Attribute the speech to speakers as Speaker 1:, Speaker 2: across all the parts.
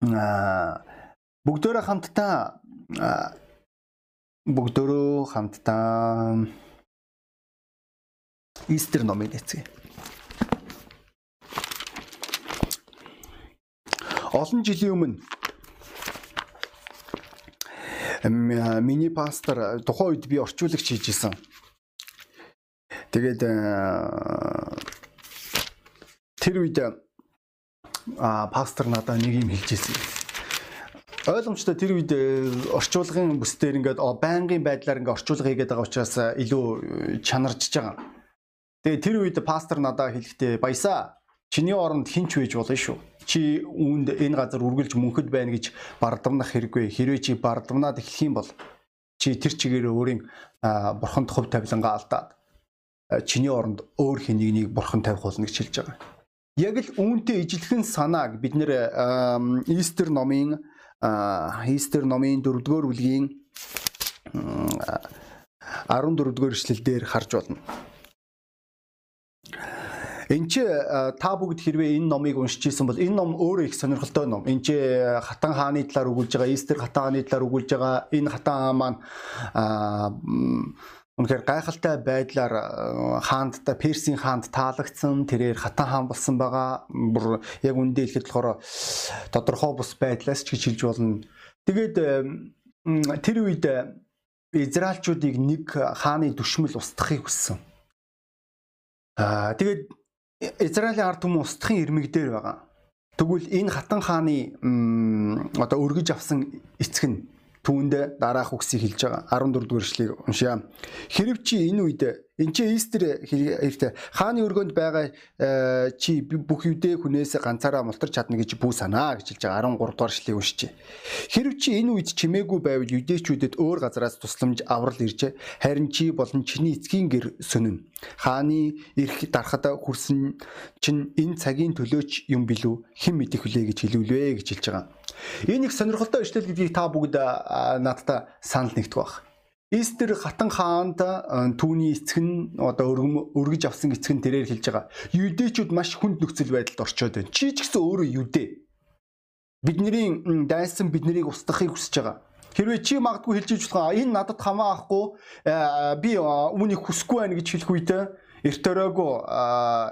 Speaker 1: бүгдөө хамтдаа бүгдөө хамтдаа Истер номыг нэцгээе. Олон жилийн өмнө миний пастор тухайн үед би орчуулагч хийж исэн. Тэгээд тэр үед пастор надад нэг юм хэлж ирсэн. Ойлгомжтой тэр үед орчуулгын бүс дээр ингээд байнгын байдлаар ингээд орчуулга хийгээд байгаа учраас илүү чанарчж байгаа. Тэгээ тэр үед пастор надад хэлэхдээ баясаа чиний оронд хинч байж болно шүү чи үүнд энэ газар үргэлж мөнхөд байна гэж бардамнах хэрэггүй. Хэрвээ чи бардамнаад эхлэх юм бол чи тэр чигээр өөрийн бурханд хөв тавилангаа алдаад чиний оронд өөр хэнийг нэг бурхан тавих болно гэж хэлж байгаа. Яг л үүнтэй ижилхэн санааг бид нэр Истер номын Истер номын 4-р бүлгийн 14-р эшлэл дээр харж болно. Энд чи та бүгд хэрвээ энэ номыг уншиж исэн бол энэ ном өөрөө их сонирхолтой ном. Энд чи хатан хааны талаар өгүүлж байгаа, Истер хатан хааны талаар өгүүлж байгаа. Энэ хатан хаа маань Үнэхээр гайхалтай байдлаар хаандтай Персийн хаанд таалагдсан тэрээр хатан хаан болсон байгаа. Бүр яг үндэ хэлэхэд болохоор тодорхой бус байдлаас ч гэж хэлж болно. Тэгээд тэр үед Израильчуудыг нэг хааны дүшмэл устгахыг хүссэн. Аа тэгээд Израилийн ард түмэн устдахын ирмэг дээр байгаа. Тэгвэл энэ хатан хааны одоо өргөж авсан эцэг нь түүнд дараах үгсийг хэлж байгаа 14 дугаар эшлэгийг уншъя. Хэрв чи энэ үед Энд чи Истер хэрэгтэй хааны өргөнд байгаа э, чи бүх юдэ хүнээс ганцаараа мултарч чадна гэж бүү санаа гэж хэлж байгаа 13 дугаар эшлэгийг уншиж. Хэрв чи энэ үед чимээгүй байвал юдэчүүдэд өөр газараас тусламж аврал ирж харин чи болон чиний эцгийн гэр сөнөн. Хааны эрх дарахад хүрсэн чин энэ цагийн төлөөч юм билүү хэн мэдэх вүлээ гэж хэлвэлвэ гэж хэлж байгаа. Энэ их сонирхолтой ишлэл гэдгийг та бүгд надтай санал нэгтгэх баг. Истер хатан хаанд түүний эцэг нь одоо өргөж авсан эцэг нь тэрээр хэлж байгаа. Юдэчүүд маш хүнд нөхцөл байдалд орчоод байна. Чи ч гэсэн өөрөө юдэ. Бидний дайсан биднийг устгахыг хүсэж байгаа. Хэрвээ чи магадгүй хэлж иж болох энэ надад хамаа ахгүй би үүнийг хүсэхгүй байна гэж хэлэх үед эртөрөөгөө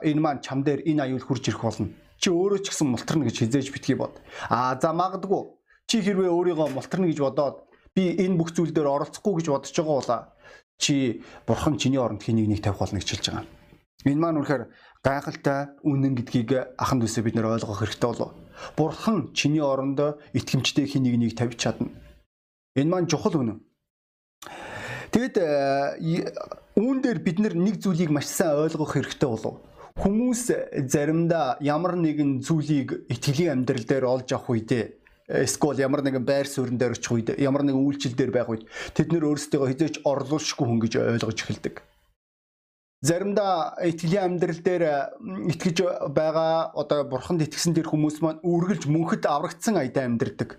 Speaker 1: энэ маань чам дээр энэ аюул хурж ирэх болно. Чи өөрөө ч гэсэн мултарна гэж хизээж битгий бод. А за магадгүй чи хэрвээ өөрийгөө мултарна гэж бодоод би энэ бүх зүйл дээр оролцохгүй гэж бодож байгаа бол чи бурхан чиний оронд хэнийг нэг тавих болно гэж хэлж байгаа. Энэ маань үнэхээр гайхалтай үнэн гэдгийг аханд үсээ бид нэр ойлгох хэрэгтэй болов. Бурхан чиний оронд итгэмжтэй хэнийг нэг тавьж чадна. Энэ маань чухал үнэн. Тэгэд үүн дээр бид нэг зүйлийг маш сайн ойлгох хэрэгтэй болов. Хүмүүс заримдаа ямар нэгэн зүйлийг итгэлийн амьдрал дээр олж авах үедээ эсвэл ямар нэгэн байр суурин дээр очих үед ямар нэгэн үйлчлэл дээр байх үед тэд нэр өөрсдөө хизээч орлуулшгүй хүн гэж ойлгож эхэлдэг. Заримдаа итгэлийн амьдрал дээр итгэж байгаа одоо бурханд итгэсэн тэр хүмүүс маань үргэлж мөнхөд аврагдсан аяда амьдардаг.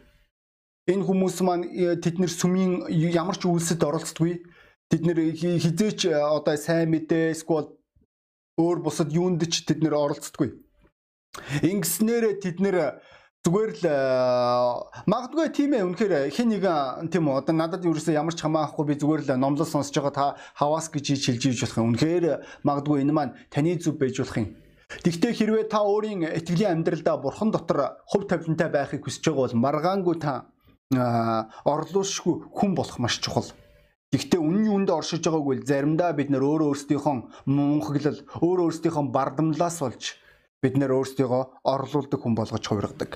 Speaker 1: Энэ хүмүүс маань э, тэд нэр сүмийн ямар ч үйлсэд оролцдоггүй. Тэд нэр хизээч одоо сайн мэдээ эсвэл өөр бусад юунд ч тэд нэр оролцдоггүй. Ингэснээр тэд нэр Зүгээр л э, магадгүй тийм ээ үнэхээр хин нэгэн тийм үү одоо надад ерөөсөө ямар ч хамаахгүй би зүгээр л номлол сонсож байгаа та хаваас гэж хэлж иж болох юм. Үнэхээр магадгүй энэ маань таны зүв байж болох юм. Гэхдээ хэрвээ та өөрийн итгэлийн амьдралдаа бурхан дотор хөв тавилантай байхыг хүсэж байгаа бол маргаангүй та э, орлуулшгүй хүн болох маш чухал. Гэхдээ үнэн юунд оршиж байгааг бол заримдаа бид нөр өөрөө өөрсдийнхөө мөнхөглөл өөрөө өөрсдийнхөө бардамлаас болж бид нэр өөрсдийгөө орлуулдаг хүн болгож хувиргадаг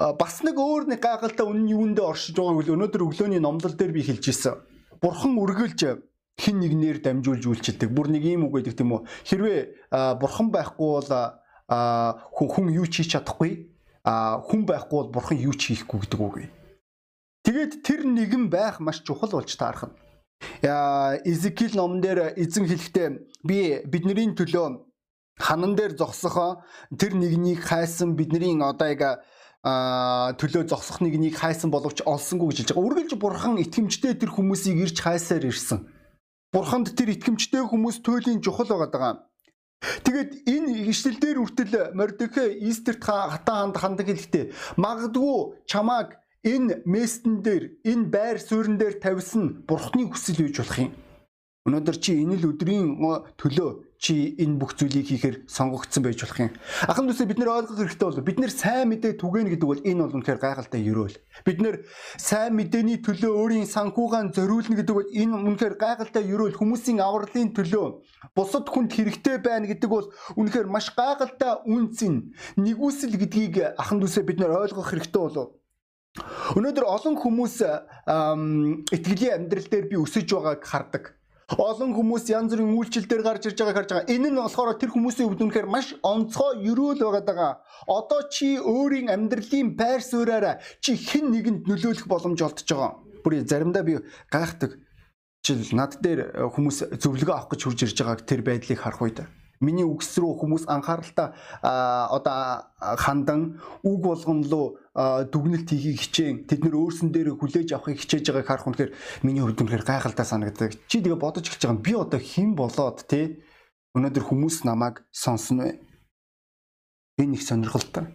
Speaker 1: бас нэг өөр нэг гайхалтай үнэн юундээ оршиж байгааг л өнөөдөр өглөөний номлол дээр би хэлж ирсэн. Бурхан үргэлж хин нэгнээр дамжуулж үйлчилдэг. Бүр нэг юм үг гэдэг тийм үү. Хэрвээ бурхан байхгүй бол хүн юу ч хийж чадахгүй. Хүн байхгүй бол бурхан юу ч хийхгүй гэдэг үг. Тэгээд тэр нэгэн байх маш чухал болж таарах. Изекил номон дээр эзэн хэлэхдээ би бидний төлөө ханан дээр зогсохоо тэр нэгнийг хайсан бидний одоо яг а төлөө зогсох нэгнийг хайсан боловч олсонгүй гэж хэлж байгаа. Үргэлж бурхан итгэмжтэй тэр хүмүүсийг ирж хайсаар ирсэн. Бурханд тэр итгэмжтэй хүмүүс туйлын чухал байгаа даа. Тэгээд энэ ишлэл дээр үртэл Мордекай Истерт хатан ханд хандаг хэлэхдээ магадгүй чамааг энэ местэн дээр энэ байр суурин дээр тавьсан бурхны хүсэл үйж болох юм. Өнөөдөр чи энэ л өдрийн төлөө чи энэ бүх зүйлийг хийхээр сонгогдсон байж болох юм. Ахын дүүсээ бид нэр ойлгох хэрэгтэй бол бид нэр сайн мэдээ түгэн гэдэг бол энэ бол үнэхээр гайхалтай ерөөл. Бид нэр сайн мэдээний төлөө өөрийн санхугаан зориулна гэдэг бол энэ үнэхээр гайхалтай ерөөл хүмүүсийн авралын төлөө бусад хүнд хэрэгтэй байна гэдэг бол үнэхээр маш гайхалтай үнц юм. Нэгүсэл гэдгийг ахын дүүсээ бид нэр ойлгох хэрэгтэй болов Өнөөдөр олон хүмүүс итгэлийн амьдрал дээр би өсөж байгааг хардаг. Олон хүмүүс янз бүрийн үйлчлэл дээр гарч ирж байгааг харж байгаа. Энэ нь болохоор тэр хүмүүсийн хувьд үнэхээр маш онцгой ерөөл байгаад байгаа. Одоо чи өөрийн амьдралын байр сууриараа чи хэн нэгэнд нөлөөлөх боломж олдож байгаа. Бүр заримдаа би гайхдаг. Жил над дээр хүмүүс зөвлөгөө авах гэж хурж ирж байгааг тэр байдлыг харах үед Миний үгс рүү хүмүүс анхааралтай одоо хандан үг болгон руу дүгнэлт хийхийг хичээн тэд нэр өөрсөн дээр хүлээж авахыг хичээж байгааг харах үнэхээр миний хувьд үнэхээр гайхалтай санагддаг. Чи тэгээ бодож эхэлж байгаа би одоо хэн болоод те өнөөдөр хүмүүс намайг сонсно вэ? Энэ их сонирхолтой.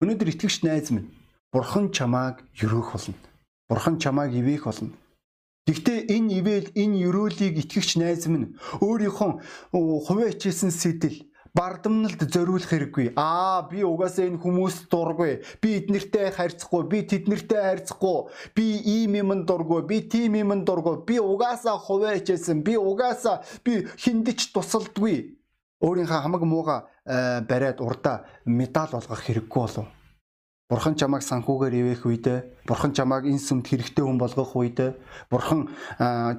Speaker 1: Өнөөдөр итгэгч найз минь бурхан чамааг өрөөх болно. Бурхан чамааг ивээх болно. Гэхдээ энэ ивэл энэ өрөөлийг итгэгч найз минь өөрийнхөө хувиачсэн сэтэл бардамналд зориулах хэрэггүй. Аа би угаасаа энэ хүмүүс дургүй. Би эднэртэй харьцахгүй. Би тэднэртэй харьцахгүй. Би ийм юмд дургүй. Би тийм юмд дургүй. Би угаасаа хувиачсэн. Би угаасаа би хиндэж тусалдгүй. Өөрийнхөө хамаг мууга э, бариад урдаа медаль олгох хэрэггүй болов. Бурхан чамайг санхүүгээр ивэх үедээ, Бурхан чамайг энэ сүмд хэрэгтэй хүн болгох үедээ, Бурхан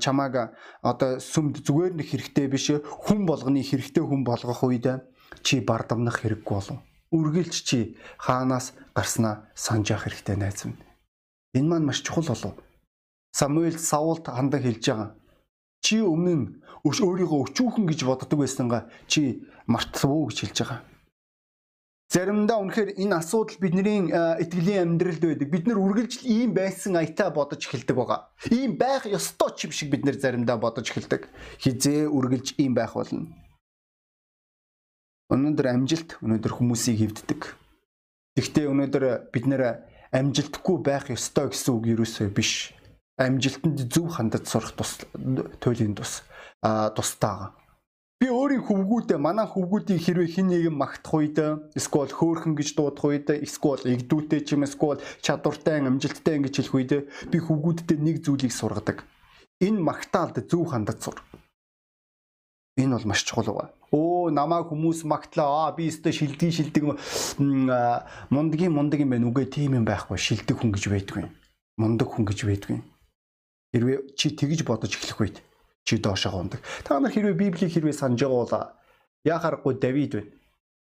Speaker 1: чамайг одоо сүмд зүгээр нэг хэрэгтэй биш хүн болгоны хэрэгтэй хүн болгох үедээ чи бардамнах хэрэггүй болов. Үргэлж чи хаанаас гарснаа санаж явах хэрэгтэй найз минь. Энэ маань маш чухал болов. Самуэль Саулт хандан хэлж байгаа. Чи өмнө өөрийгөө өчүүхэн гэж боддог байсангаа чи мартав гэж хэлж байгаа Заримдаа үнэхээр энэ асуудал бидний итгэлийн амьдралд байдаг. Бид нар үргэлж ийм байсан аятаа бодож эхэлдэг байгаа. Ийм байх ёстой ч юм шиг бид нар заримдаа бодож эхэлдэг. Хизээ үргэлж ийм байх болно. Өнөөдөр амжилт өнөөдөр хүмүүсийг хөвддөг. Гэхдээ өнөөдөр бид нэр амжилтгүй байх ёстой гэсэн үг юусоо биш. Амжилтанд зөв хандаж сурах тус туйлын тус а тустаа Би өөрийн хөвгүүдээ манай хөвгүүдийг хэрвээ хин нэгэн магтах үед эсвэл хөөхөн гэж дуудах үед эсвэл игдүүтэй ч юм эсвэл чадвартай амжилттай ингэж хэлэх үед би хөвгүүддээ нэг зүйлийг сургадаг. Энэ магтаалд зөв хандаж сур. Энэ бол маш чухал байгаа. Оо намаа хүмүүс магтлаа. Аа би өстө шилдэг шилдэг мундгийн мундаг юм байна. Үгүй тийм юм байхгүй. Шилдэг хүн гэж байдгүй. Мундаг хүн гэж байдгүй. Хэрвээ чи тэгж бодож эхлэх үед чи доошоо ундаг. Та нар хэрвээ Библийг хэрвээ санаж байгаа бол яхаарахгүй Давид байна.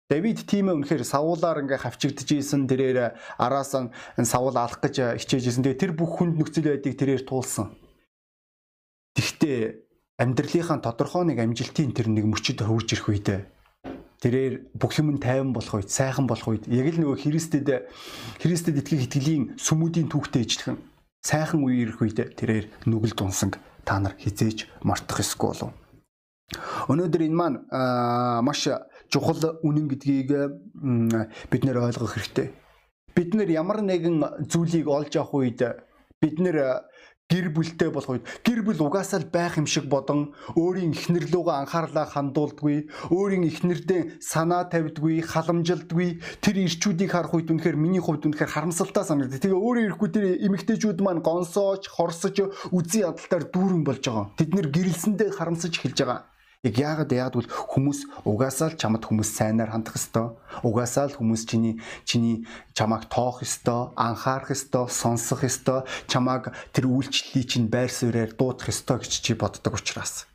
Speaker 1: Давид тийм ээ үнэхээр савуулаар ингээ хавчигдж ийсэн тэрээр араас нь савуул алах гэж хичээж ийсэн. Тэгээ тэр бүх хүнд нөхцөл байдыг тэрээр туулсан. Тэгвэл амьдралынхаа тодорхой нэг амжилтын тэр нэг мөчөд хөвж ирэх үедээ тэрээр бүх юм тайван болох үед, сайхан болох үед яг л нөгөө Христэд Христэд итгэх итгэлийн сүмүүдийн түүхтэй ижлэхэн сайхан үе ирэх үед тэрээр нүгэл дунсанг та нар хизээж мартах ёсгүй болов. Өнөөдөр энэ маань маш чухал үнэн гэдгийг бид нэр ойлгох хэрэгтэй. Бид нэр ямар нэгэн зүйлийг олж авах үед бид нэр гэр бүлтэй болох үед гэр бүл угаасаа л байх юм шиг бодон өөрийн эхнэр лугаа анхаарлаа хандуулдаггүй өөрийн эхнэрдээ санаа тавьдаггүй халамжилдаггүй тэр ирчүүдийг харах үед үнэхээр миний хувьд үнэхээр харамсалтай санагдав. Тэгээ өөрийн ирэхгүй тэр эмэгтэйчүүд маань гонсоож хорсож үзий ядалтаар дүүрэн болж байгаа. Тэд нэр гэрэлсэндээ харамсаж эхэлж байгаа. Яг яагаад бол хүмүүс угаасаа л чамд хүмүүс сайнаар хандах ёстой. Угаасаа л хүмүүс чиний чиний чамааг тоох ёстой, анхаарах ёстой, сонсох ёстой, чамааг тэр үйлчлэлийг чинь байр суурьаар дуудах ёстой гэж чи боддог учраас.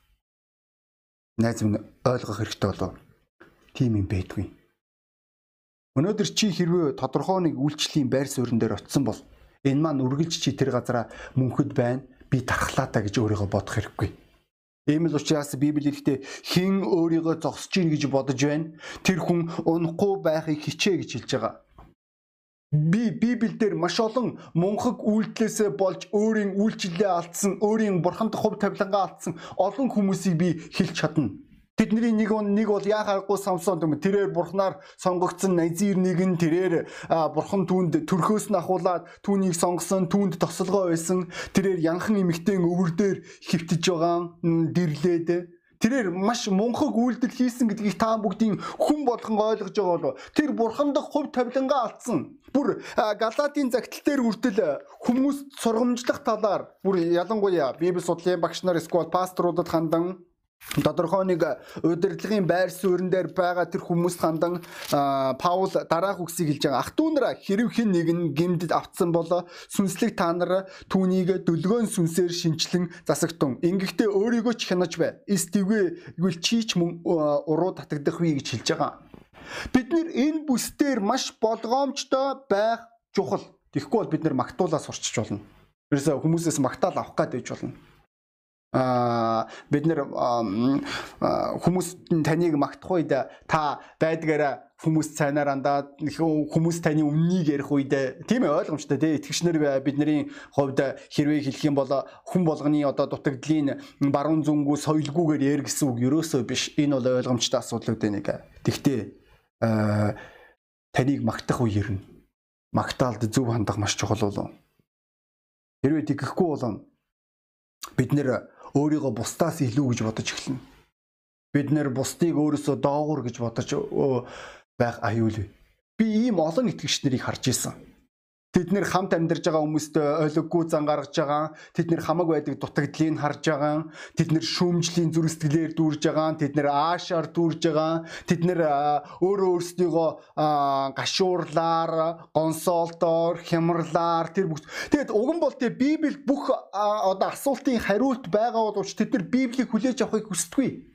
Speaker 1: Найз минь ойлгох хэрэгтэй болов. Тийм юм байдгүй. Өнөөдөр чи хэрвээ тодорхой нэг үйлчлэлийн байр суурин дээр очисон бол энэ маань үргэлж чи тэр газараа мөнхөд байна. Би тархлаа та гэж өөрийгөө бодох хэрэггүй Ийм л учраас Библи ихтэй хэн өөрийгөө зогсож гин гэж бодож байна. Тэр хүн унахгүй байхыг хичээ гэж хэлж байгаа. Би Библиэлд маш олон мунхаг үйлдэлээсээ болж өөрийн үйлчлэлээ алдсан, өөрийн бурханд хувь тавилангаа алдсан олон хүмүүсийг би хэлж чадна. Тэдний нэг нэг бол яхааргүй Самсон гэм тэрээр бурхнаар сонгогдсон Назир нэг нь тэрээр бурхан түүнд төрхөөс нь ахуулаад түүнийг сонгосон түүнд тосолгоо байсан. Тэрээр янхан эмэгтэй өвөр дээр хөвтөж байгаа дэрлээд. Тэрээр маш мунхаг үйлдэл хийсэн гэдгийг та бүгдийн хүн болгон ойлгож байгаа болов. Тэр бурхан дахь хувь тавилангаа алдсан? Бүр галатийн загтал дээр үрдэл хүмүүс сургамжлах талаар бүр ялангуяа библи судлалын багш нар эсвэл пасторудад хандан тодорхой нэг удирдлагын байр суурин дээр байгаа тэр хүмүүст хандан Паул дараах үгсийг хэлж байгаа. Ах トゥ нараа хэрв хэн нэг нь гимдэд автсан бол сүнслэг та нар түүнийг дөлгөөн сүнсээр шинчлэн засагтун. Ингэхдээ өөрийгөө ч хянаж бай. Эс твгээ игэл чийч мөн уруу татагдах вэ гэж хэлж байгаа. Бид нэр энэ бүсдээр маш болгоомжтой байх чухал. Тэгэхгүй бол бид нэр магтуулаа сурчиж болно. Ерөөсө хүмүүсээс магтаал авах гад байж болно бид нэр хүмүүс таныг магтах үед та байдгаараа хүмүүс цайнаар андаад хүмүүс таны өмнөнийг ярих үед тийм ээ ойлгомжтой тий. Итгэгчнэр бидний хувьд хэрвээ хэлэх юм бол хүн болгоны одоо дутагдлын баруун зүнгүү соёлгүйгээр яар гэсэн үг ерөөсөө биш. Энэ бол ойлгомжтой асуудал үүдээ нэг. Тэгтээ таныг магтах үеэр нь? Магтаалд зөв хандах маш чухал болов хэрвээ тэгэхгүй бол бид нэр өөрийгөө бусдаас илүү гэж бодож эхэлнэ. Бид нэр бусдыг өөрөөсөө доогуур гэж бодож байх аюул. Би ийм олон итгэгч нарыг харж исэн. Тэд нэр хамт амьдарж байгаа хүмүүстэй ойлгоггүй зан гаргаж байгаа. Тэд нэр хамаг байдаг дутагдлыг харж байгаа. Тэд нэр шүүмжлийн зүрх сэтгэлээр дүүрж байгаа. Тэд нэр аашаар дүүрж байгаа. Тэд нэр өөрөө өөрсдийгөө гашуурлаар, гонсоолтоор, хямрлаар тэр бүх. Тэгэд уг нь бол тэ Библи бүх одоо асуултын хариулт байгаа боловч тэд нар Библийг хүлээж авахыг хүсдэггүй.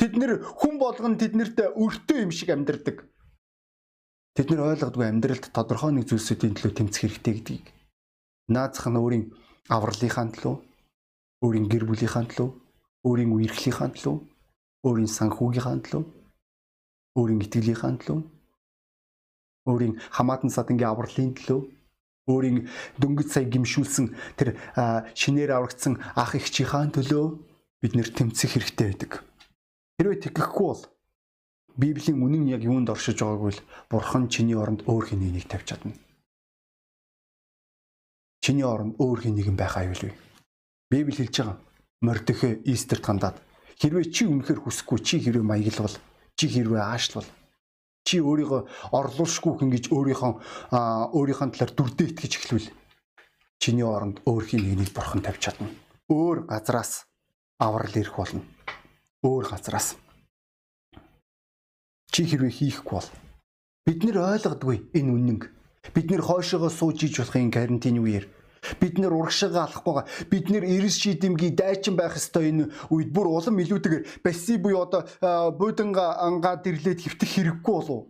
Speaker 1: Тэд нэр хүн болгон тэднэрт өртөө юм шиг амьдардаг. Тэд нэр ойлгодгүй амьдралд тодорхой нэг зүйлсүүдийн төлөө тэмцэх хэрэгтэй гэдгийг. Наазах нь өөрийн авралынхаа төлөө, өөрийн гэр бүлийнхаа төлөө, өөрийн үерхлийнхаа төлөө, өөрийн санхүүгийнхаа төлөө, өөрийн итгэлийнхаа төлөө, өөрийн хамаатан садангийн авралын төлөө, өөрийн дөнгөж сая гимшүүлсэн тэр шинээр аврагдсан ах эгчийнхаа төлөө бид нэр тэмцэх хэрэгтэй байдаг. Хэрвээ тэгэхгүй бол Библийн үнэн яг юунд оршиж байгааг бол Бурхан чиний оронд өөр хэнийг тавьж чадна. Чиний оронд өөр хэнийг байх аюулгүй. Библи хэлж байгаа. Мордөхе Истерт хандаад хэрвээ чи үнэхээр хүсэхгүй чи хэрвээ маяглал чи хэрвээ аашлвал чи өөрийгөө орлуулшгүй ингэж өөрийнхөө өөрийнхөө талаар дүрдээ итгэж эхлүүл чиний оронд өөр хэнийг бурхан тавьж чадна. Өөр газраас аврал ирэх болно. Өөр газраас чи хэрвээ хийхгүй бол. Бид нэр ойлгодгүй энэ үнэнг. Бид нэр хойшоогоо сууж иж болохын карантины үеэр. Бид нэр урагшаага алахгүйгаа бид нэр эрс шийдэмгий дайчин байх ёстой энэ үед. Бүр улам илүүтэйгээр баси буюу одоо бууданга ангаад ирлээд хөвтөх хэрэггүй болов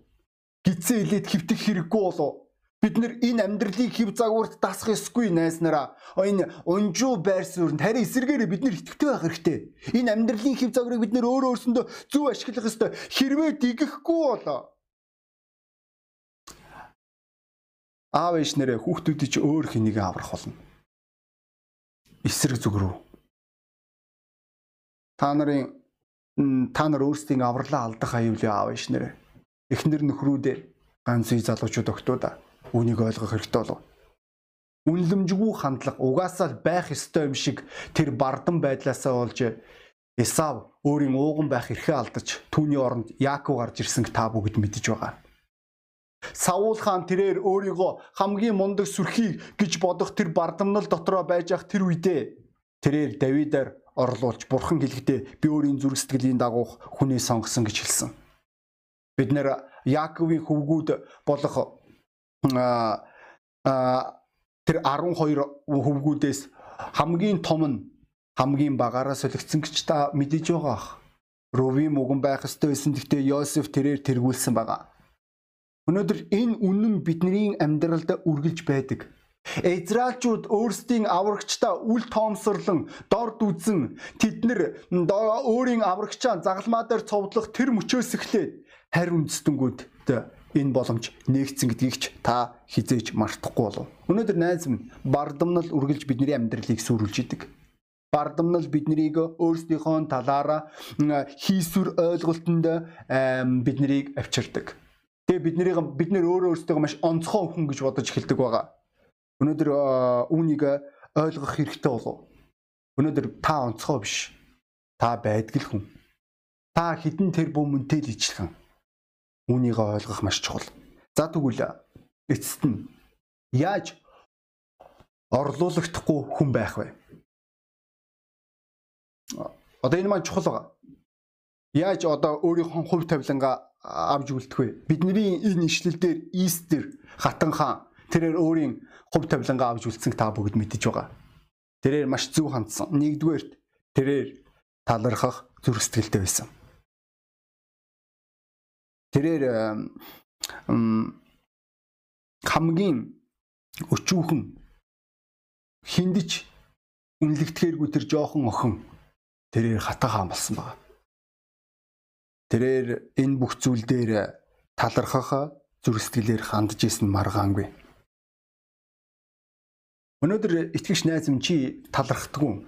Speaker 1: гидсэн илээд хөвтөх хэрэггүй болов Бид нэр энэ амьдралыг хэв загварт дасах ёсгүй найснараа. Энэ унжуу байр суурьнд харин эсэргээрээ бид нэр итгэвтэй байх хэрэгтэй. Энэ амьдралын хэв загварыг бид нэр өөрөө өөрсөндөө зөв ашиглах ёстой. Хэрвээ дигэхгүй болоо. Аав ээж нэрээ хүүхдүүдийг ч өөр хэнийг аврах болно. Эсрэг зүг рүү. Та нарын та нар өөрсдийн авралаа алдах аюулын аав ээж нэрээ. Эхнэр нөхрүүдээ ганц үй залуучууд өгтөө Үүнийг ойлгох хэрэгтэй болов. Үнлэмжгүй хандлага угаасаа байх ёстой юм шиг тэр бардан байдлаасаа болж Исав өөрийн ууган байх эрхээ алдаж түүний оронд Яаков гарч ирсэнг та бүгд мэдж байгаа. Саул хаан тэрээр өөрийгөө хамгийн мундаг сүрхий гэж бодох тэр бардамнал дотроо байж ах тэр үедээ тэрээр Давидаар орлуулж бурхан хэлэхдээ би өөрийн зүрх сэтгэлийн дагуух хүнээ сонгосон гэж хэлсэн. Бид нэр Яаковын хөвгүүд болох тэр 12 хөвгүүдээс хамгийн том нь хамгийн багаараа солигдсон гэж та мэдэж байгаа ах. Ровим уган байх ёстой байсан гэхдээ Йосеф тэрээр тэргүүлсэн байгаа. Өнөөдөр энэ үнэн бидний амьдралд үргэлж байдаг. Израильчууд өөрсдийн аврагчдаа үл тоомсорлон дорд үзэн тэд нар өөрийн аврагчаа загалмаа дээр цовдлох тэр мөчөөс эхлээд харь үндэстэнгүүд энэ боломж нээгдсэн гэдгийг ч та хизээж мартахгүй болов. Өнөөдөр найз минь бардамнал үргэлж бидний амьдралыг сүрүүлж идэг. бардамнал биднийг өөрсдийнхөө талаараа хийсвэр ойлголтонд биднийг авчирдаг. Тэгээ бид нарыг бид нэр өөрөө өөрсдөө маш онцгой хүн гэж бодож эхэлдэг байгаа. Өнөөдөр үүнийг ойлгох хэрэгтэй болов. Өнөөдөр та онцгой биш. Та байдгал хүн. Та хідэн тэр бүмөнтэй л ижилхэн. Үүнийг ойлгох маш чухал. За тэгвэл эцэст нь яаж орлуулагдахгүй хүн байх вэ? Одоо энэ маань чухал байгаа. Яаж одоо өөрийнхөө хувь тавилангаа авж үлдэх вэ? Бидний энэ ишлэл дээр Истер хатан хаан тэрээр өөрийн хувь тавилангаа авж үлдсэнг та бүгд мэдэж байгаа. Тэрээр маш зөв хандсан. Нэгдүгээрт тэрээр талархах зүрх сэтгэлтэй байсан. Тэрээр хамгийн өчүүхэн хиндэж үнэлэгдэхэргүй тэр жоохон охин тэрээр хатан хаан болсон байна. Тэрээр энэ бүх зүйл дээр талархах зүрх сэтгэлээр хандж исэн маргаангүй. Өнөөдөр итгэгч найз минь чи талархдаггүй.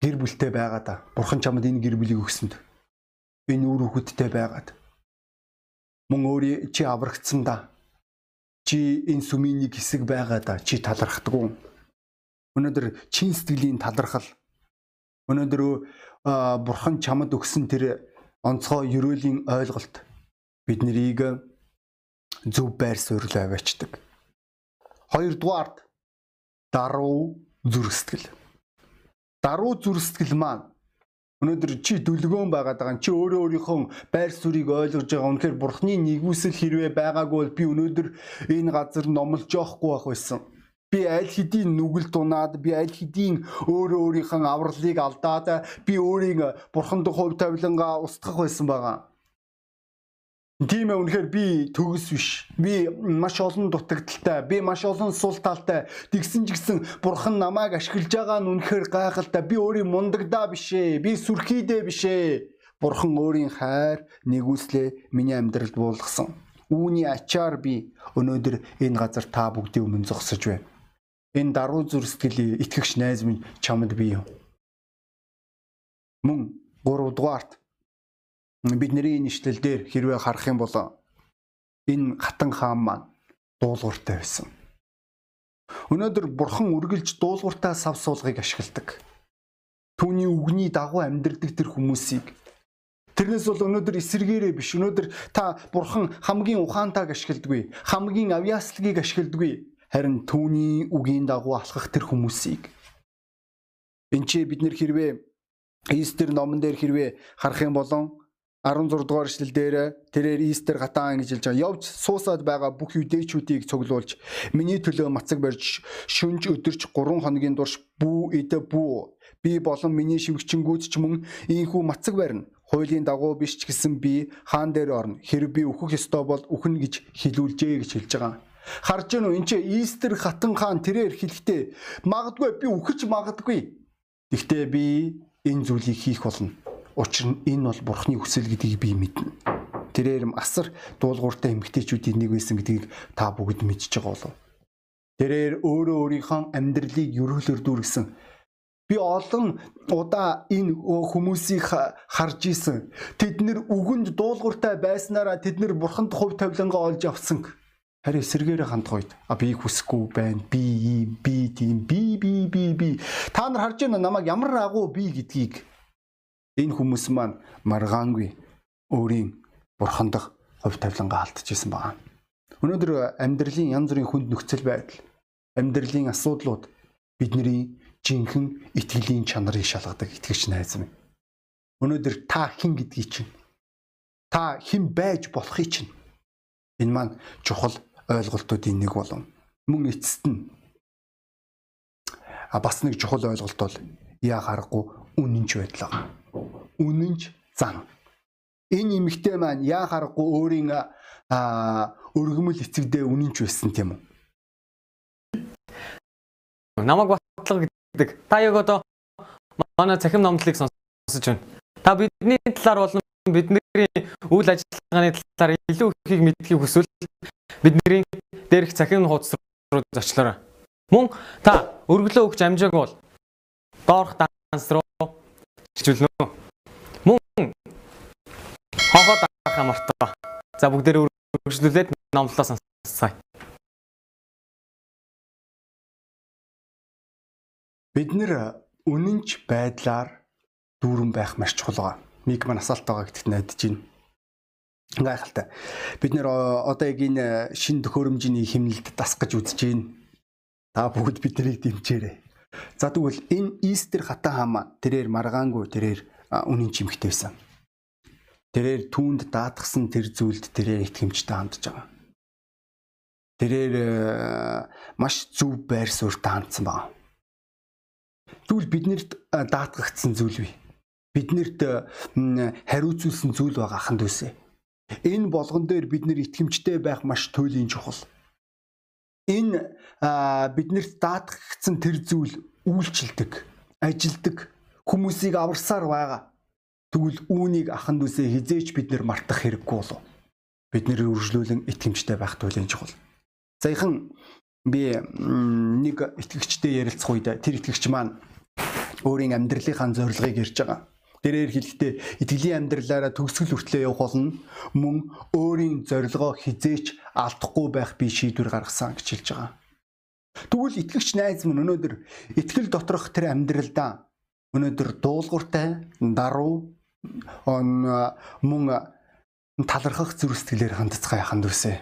Speaker 1: Гэр бүлтэй байгаа да. Бурхан чамд энэ гэр бүлийг өгсөнд. Энэ үр хөвгттэй байгаад. Мөн өөрийн чи аврагдсан да. Чи энэ сүмийн нэг хэсэг байгаа да. Чи талархдаггүй. Өнөөдөр чин сэтгэлийн талархал. Өнөөдөр бурхан чамд өгсөн тэр онцгой ерөөлийн ойлголт бид нарыг зөв байр суурь аваачдаг. Хоёрдугаард даруй зүрх сэтгэл. Даруй зүрх сэтгэл маань өнөөдөр чи дүлгөөн байгаад байгаа чи өөрөө өөрийнхөө байр суурийг ойлгож байгаа. Үнэхээр бурхны нэгүсэл хэрвээ байгаагүй бол би өнөөдөр энэ газар номлож явахгүй байх байсан. Би аль хэдийн нүгэл дунаад би аль хэдийн өөрөө өөрийнхөө авралыг алдаад би өөрийн бурханд хувь тавилангаа устгах байсан байгаа. Тийм ээ үнэхээр би төгс биш. Би маш олон дутагдaltaй, би маш олон сул талтай. Тэгсэн ч гэсэн бурхан намайг ашиглаж байгаа нь үнэхээр гайхалтай. Би өөрийн мундагдаа биш ээ. Би сүрхийдээ биш ээ. Бурхан өөрийн хайр нэгүслээ миний амьдралд буулгасан. Үүний ачаар би өнөөдөр энэ газар та бүгдийн өмнө зогсож байна энэ даруй зүр сэтгэлийн итгэгч найз минь чамд бий юу? Мөн 3 дугаарт бидний нэшлэл дээр хэрвээ харах юм бол энэ хатан хаан маань дуулууртай байсан. Өнөөдөр бурхан үргэлж дуулууртай сав суулгыг ашигладаг. Түүний үгний дагуу амьдрдаг тэр хүмүүсийг Тэрнээс бол өнөөдөр эсэргээрээ биш. Өнөөдөр та бурхан хамгийн ухаантайг ашигладаггүй. Хамгийн авьяаслагыг ашигладаггүй харин түүний үгийн дагуу алхах тэр хүмүүсийг энэ ч бид нэр хэрвээ Истер номон дээр хэрвээ харах юм бол 16 дугаар эшлэл дээр тэрээр Истер гатаан гэж хэлж байгаа. Явж суусаад байгаа бүх юдэчүүдийг цуглуулж миний төлөө мацаг барьж шүнж өдөрч 3 хоногийн турш бүү эдэ бүү би болон миний шивгчэнгүүд ч мөн ийхүү мацаг барина. Хуулийн дагуу биш ч гэсэн би хаан дээр орно. Хэрэг би өөхөх ёстой бол үхэн гэж хэлүүлжээ гэж хэлж байгаа. Харж гэнэ үү? Энд чи Истер хатан хаан тэрээр хэлэхдээ магадгүй би үхэж магадгүй. Гэхдээ би энэ зүйлийг хийх болно. Учир нь энэ бол бурхны хүсэл гэдгийг би мэднэ. Тэрээр асар дуулууртай эмгтээчүүдийн нэг байсан гэдгийг та бүгд мэдж байгаа болов. Тэрээр өөрөө өөрийнхөө амьдралыг ерөөлөөр дүүргэсэн би олон удаа энэ хүмүүсийг харж исэн. Тэд нэр үгэнд дуулууртай байснараа тэд нэр бурханд хувь тавилангаа олж авсан. Харин эсэргээрээ хандах үед а би хүсэхгүй байна. Би ийм, би тийм, би би би би. Та нар харж байна намайг ямар агуу би гэдгийг энэ хүмүүс маань маргаангүй өөрийн бурхандах хувь тавилангаа алдчихсан байна. Өнөөдөр амьдралын янз бүрийн хүнд нөхцөл байдал, амьдралын асуудлууд бидний жинхэнэ итгэлийн чанарыг шалгадаг итгэгч найз минь. Өнөөдөр та хэн гэдгийг чинь та хэн байж болохыг чинь энэ маань чухал ойлголтуудын нэг болон мөн эцэст нь а бас нэг чухал ойлголт бол яа харахгүй үнэнч байдал байгаа. Үнэнч зан. Энэ эмэгтэй маань яа харахгүй өөрийн өргөмөл эцэгдээ үнэнч байсан тийм үү?
Speaker 2: Намаг батлага гэдэг. Та яг одоо манай цахим номдлыг сонсож байна. Та бидний талаар болон бидний үйл ажиллагааны талаар илүү ихийг мэдхийг хүсвэл бидний дээрх цахим хуудас руу зочлоорой. Мөн та өргөлөө өгч амжаагүй бол доорх данс руу чиглүүлнэ. Мөн хонхоо даах амартаа. За бүгдээр үргэлжлүүлээд номлолоо сонсцгаая.
Speaker 1: Бид нэр үнэнч байдлаар дүүрэн байх маш чухал байгаа. Миг маань асаалт байгаа гэдэгт найдаж байна. Гайхалтай. Бид нэр одоо яг энэ шин төхөөрөмжийн химнэлд дасгаж үзэж байна. Та бүгд биднийг дэмжээрэй. За тэгвэл энэ Истер хатан хаама тэрээр маргаангүй тэрээр үнэн чимхтэй байсан. Тэрээр түүнд даатгсан тэр зүйлд тэрээр итгэмжтэй хандж байгаа. Тэрээр маш зөв байр суурьтай хандсан байна Тэгвэл биднэрт даатгагдсан зүйл бий. Биднэрт хариуцуулсан зүйл байгаа ханд үсэ. Энэ болгон дээр бид нэр итгэмжтэй байх маш туйлын чухал. Энэ биднэрт даатгагдсан тэр зүйл үйлчилдэг, ажилдаг, хүмүүсийг аварсаар байгаа. Тэгвэл үүнийг аханд үсэ хизээч бид нэр мартах хэрэггүй болов. Бид нэр үржлүүлэн итгэмжтэй байх туйлын чухал. Саяхан би нэг итгэгчтэй ярилцах үед тэр итгэгч маань өөрийн амьдралынхаа зорилгыг ярьж байгаа. Тэрээр хэлэхдээ итгэлийн амьдралаараа төгсгөл хүртлээр явах болно. Мөн өөрийн зорилгоо хизээч алдахгүй байх би шийдвэр гаргасан гэж хэлж байгаа. Тэгвэл итгэгч найз минь өнөөдөр итгэл доторх тэр амьдралдаа өнөөдөр дуулууртай, даруй мөн талархах зүрх сэтгэлээр хандцгаа яханд үсэ.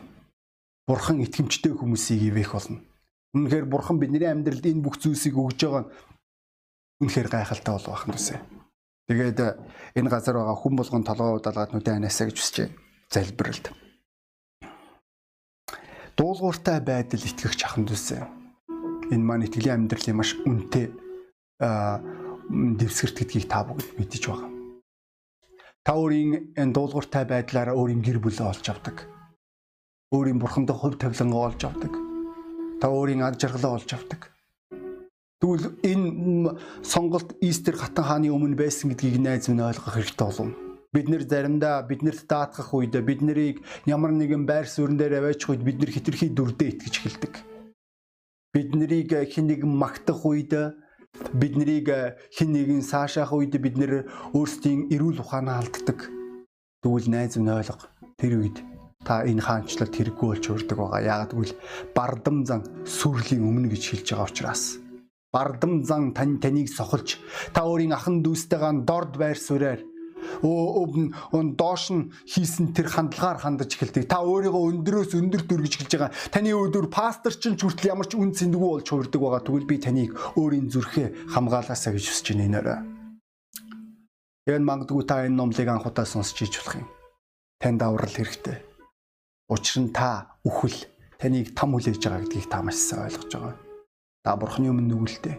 Speaker 1: Бурхан итгэмжтэй хүмүүсийг ивэх болно. Үнэхээр бурхан бидний амьдралд энэ бүх зүйлсийг өгж байгаа үнэхээр гайхалтай бол бахан төсөө. Тэгээд э, энэ газар байгаа хүн болгон толгой удаалгаад нүдэн анаасаа гэж хүсэж байна. Залбиралд. Дуулууртай байдал итгэгч ахын төсөө. Энэ маань итгэлийн амьдралын маш үнэтэй дэвсгэрт гэдгийг та бүгд мэдэж байгаа. Та өөрийн энэ дуулууртай байдлаараа өөрийн гэр бүлээ олж авдаг. Өөрийн бурхандаа хувь тавилангаа олж авдаг. Та өөрийн ад жаргалаа олж авдаг Тэгвэл энэ сонголт Истер хатан хааны өмнө байсан гэдгийг найз минь ойлгох хэрэгтэй болов. Бид нэр заримдаа биднэрт даатгах үед бид нарыг ямар нэгэн байр суурин дээр аваачих үед бид нэр хитрхи дүрдээ итгэж эхэлдэг. Бид нарыг хэн нэгэн магтах үед бид нарыг хэн нэгэн саашаах үед бид нэр өөрсдийн эрүүл ухаанаа алддаг. Тэгвэл найз минь ойлго. Тэр үед та энэ хаанчлалд хэрэггүй болж өрдөг байгаа. Яагад гэвэл бардам зан сүрлийн өмнө гэж хэлж байгаа учраас бардам зан тань таныг сохолж та өөрийн ахан дүүстэйгээ дорд байр суурьаар өн доош нь хийсэн тэр хандлагаар хандаж эхэлдэг. Та өөрийгөө өндрөөс өндөр дүргэж эхэлж байгаа. Таны өдөр пастор чинь хүртэл ямар ч үн цэндгүй болж хувирдаг байгаа. Тэгвэл би таныг өөрийн зүрхээ хамгаалаасаа гэж хүсэж байна өрөө. Яг магадгүй та энэ номлыг анхудаа сонсч иж болох юм. Танд аврал хэрэгтэй. Учир нь та үхэл таныг там хүлээж байгаа гэдгийг та маш сайн ойлгож байгаа. Та бурхны өмнө нүгэлтэй.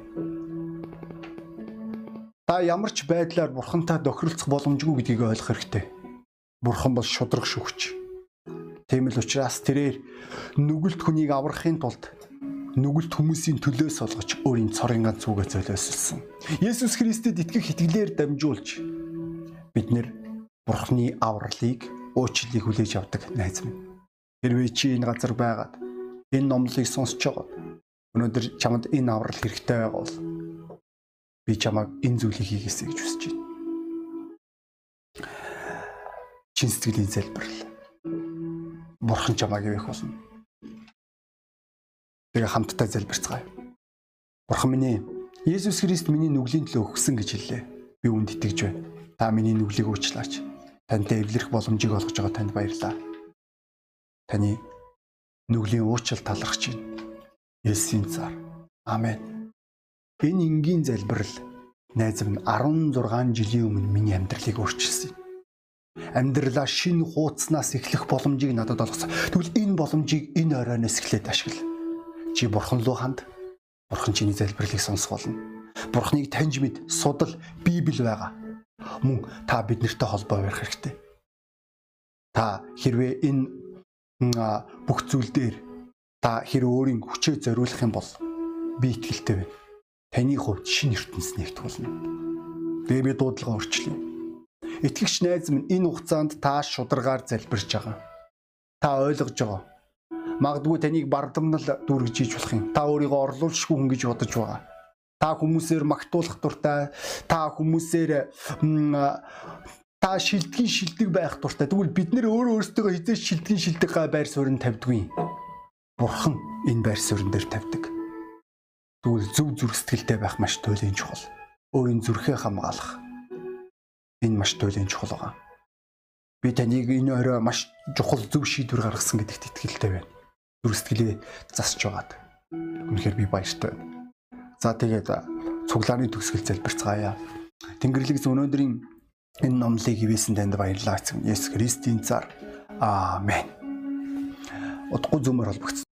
Speaker 1: Та ямар ч байдлаар бурхантай тохиролцох боломжгүй гэдгийг ойлгох хэрэгтэй. Бурхан бол шудраг шүгч. Тийм л учраас тэрээр нүгэлт хүнийг аврахын тулд нүгэлт хүмүүсийн төлөөс олгож өөрийн цорын ганц зүгээ золиослсон. Есүс Христэд итгэх итгэлээр дамжуулж бид нэр Бурхны авралыг уучлалыг хүлээж авдаг найз минь. Хэрвээ чи энэ газар байгаад энэ номлыг сонсож байгаа өнөөдөр чамд энэ аврал хэрэгтэй байгаа бол би чамайг энэ зүйлийг хийгээсэй гэж хүсэж байна. Чин сэтгэлийн залбирал. Бурхан чамайг ивэх болно. Тэгээ хамтдаа залбирцгаая. Бурхан минь Есүс Христ миний нүглийн төлөө өгсөн гэж хэллээ. Би үүнд итгэж байна. Та миний нүглийг уучлаач. Тантай эвлэрэх боломжийг олгож байгаа танд баярлалаа. Таны нүглийн уучлал талархаж байна Есүсийн цаар. Амен. Энэ энгийн залбирал найз минь 16 жилийн өмнө миний амьдралыг өөрчилсөн юм. Амьдралаа шинэ хуудаснаас эхлэх боломжийг надад олгосон. Тэгвэл энэ боломжийг энэ оройноос эхлээд ашигла. Чи бурхан руу ханд. Бурхан чиний залбирлыг сонсох болно. Бурханыг таньж мэд судал Библи байгаа. Мөн та биднэртэй холбоо барих хэрэгтэй. Та хэрвээ энэ бүх зүйл дээр та хэр өөрийн хүчээ зориулах юм бол би итгэлтэй байна. Таны хувьд шинэ ертөнц нэгт болно. Тэгээ би дуудлага өөрчлөе. Итгэгч найз минь энэ хугацаанд та шударгаар залбирч байгаа. Та ойлгож байгаа. Магадгүй таныг бардамнал дүүргэж ийж болох юм. Та өөрийгөө орлуулшгүй хүн гэж бодож байгаа. Та хүмүүсээр магтуулах дуртай, та хүмүүсээр та шилдгийн шилдэг байх дуртай. Тэгвэл бид нэр өөрөө өөрсдөө хизээж шилдгийн шилдэг байр суурь тавьдгүй. Бурхан энэ байр суурин дээр тавьдаг. Тэгвэл зөв зүрх сэтгэлтэй байх маш туйлын чухал. Өөрийн зүрхээ хамгаалах. Энэ маш туйлын чухал байгаа. Би таныг энэ орой маш чухал зөв шийдвэр гаргасан гэдэгт итгэлтэй байна. Зүрх сэтгэлээ засч байгаад. Үнэхээр би баяртай байна. За тэгээд цуглааны төгсгөл залбирцгаая. Тэнгэрлэгс өнөөдрийн энэ номлыг ивэсэн танд баярлалаа гэсэн Есүс Христийн цаар. Аамен. Утггүй зөмөр холбогдсон